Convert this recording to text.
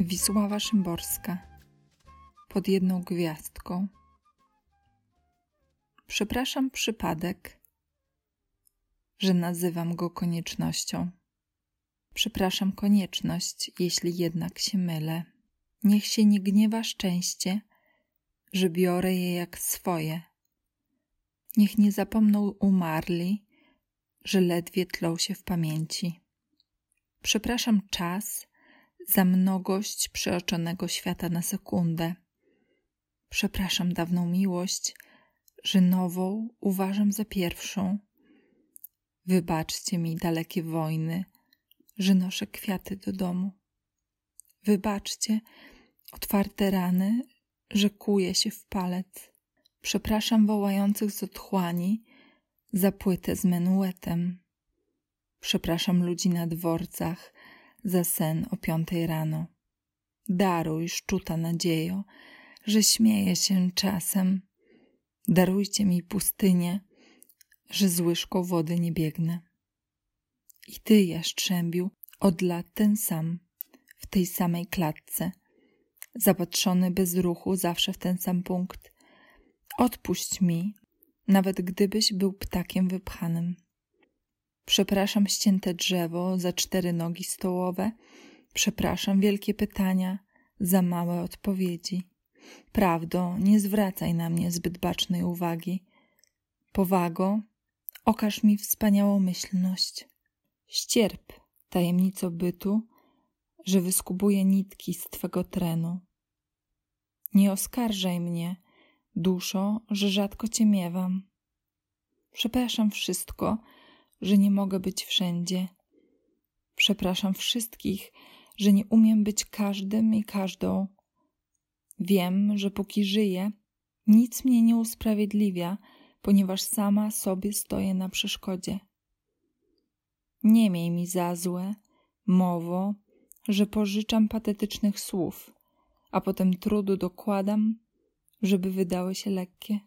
Wisława Szymborska pod jedną gwiazdką. Przepraszam przypadek, że nazywam go koniecznością. Przepraszam konieczność, jeśli jednak się mylę. Niech się nie gniewa szczęście, że biorę je jak swoje. Niech nie zapomną umarli, że ledwie tlą się w pamięci. Przepraszam czas za mnogość przeoczonego świata na sekundę. Przepraszam dawną miłość, że nową uważam za pierwszą. Wybaczcie mi dalekie wojny, że noszę kwiaty do domu. Wybaczcie otwarte rany, że kuje się w palec. Przepraszam wołających z otchłani za płytę z menuetem. Przepraszam ludzi na dworcach za sen o piątej rano. Daruj, szczuta nadziejo, że śmieję się czasem. Darujcie mi pustynię, że z łyżką wody nie biegnę. I ty, jaszczębiu, od lat ten sam, w tej samej klatce, zapatrzony bez ruchu zawsze w ten sam punkt. Odpuść mi, nawet gdybyś był ptakiem wypchanym. Przepraszam ścięte drzewo za cztery nogi stołowe. Przepraszam wielkie pytania za małe odpowiedzi. Prawdo, nie zwracaj na mnie zbyt bacznej uwagi. Powago, okaż mi wspaniałomyślność. Ścierp tajemnico bytu, że wyskubuję nitki z twego trenu. Nie oskarżaj mnie, duszo, że rzadko cię miewam. Przepraszam wszystko, że nie mogę być wszędzie. Przepraszam wszystkich, że nie umiem być każdym i każdą. Wiem, że póki żyję, nic mnie nie usprawiedliwia, ponieważ sama sobie stoję na przeszkodzie. Nie miej mi za złe, mowo, że pożyczam patetycznych słów, a potem trudu dokładam, żeby wydały się lekkie.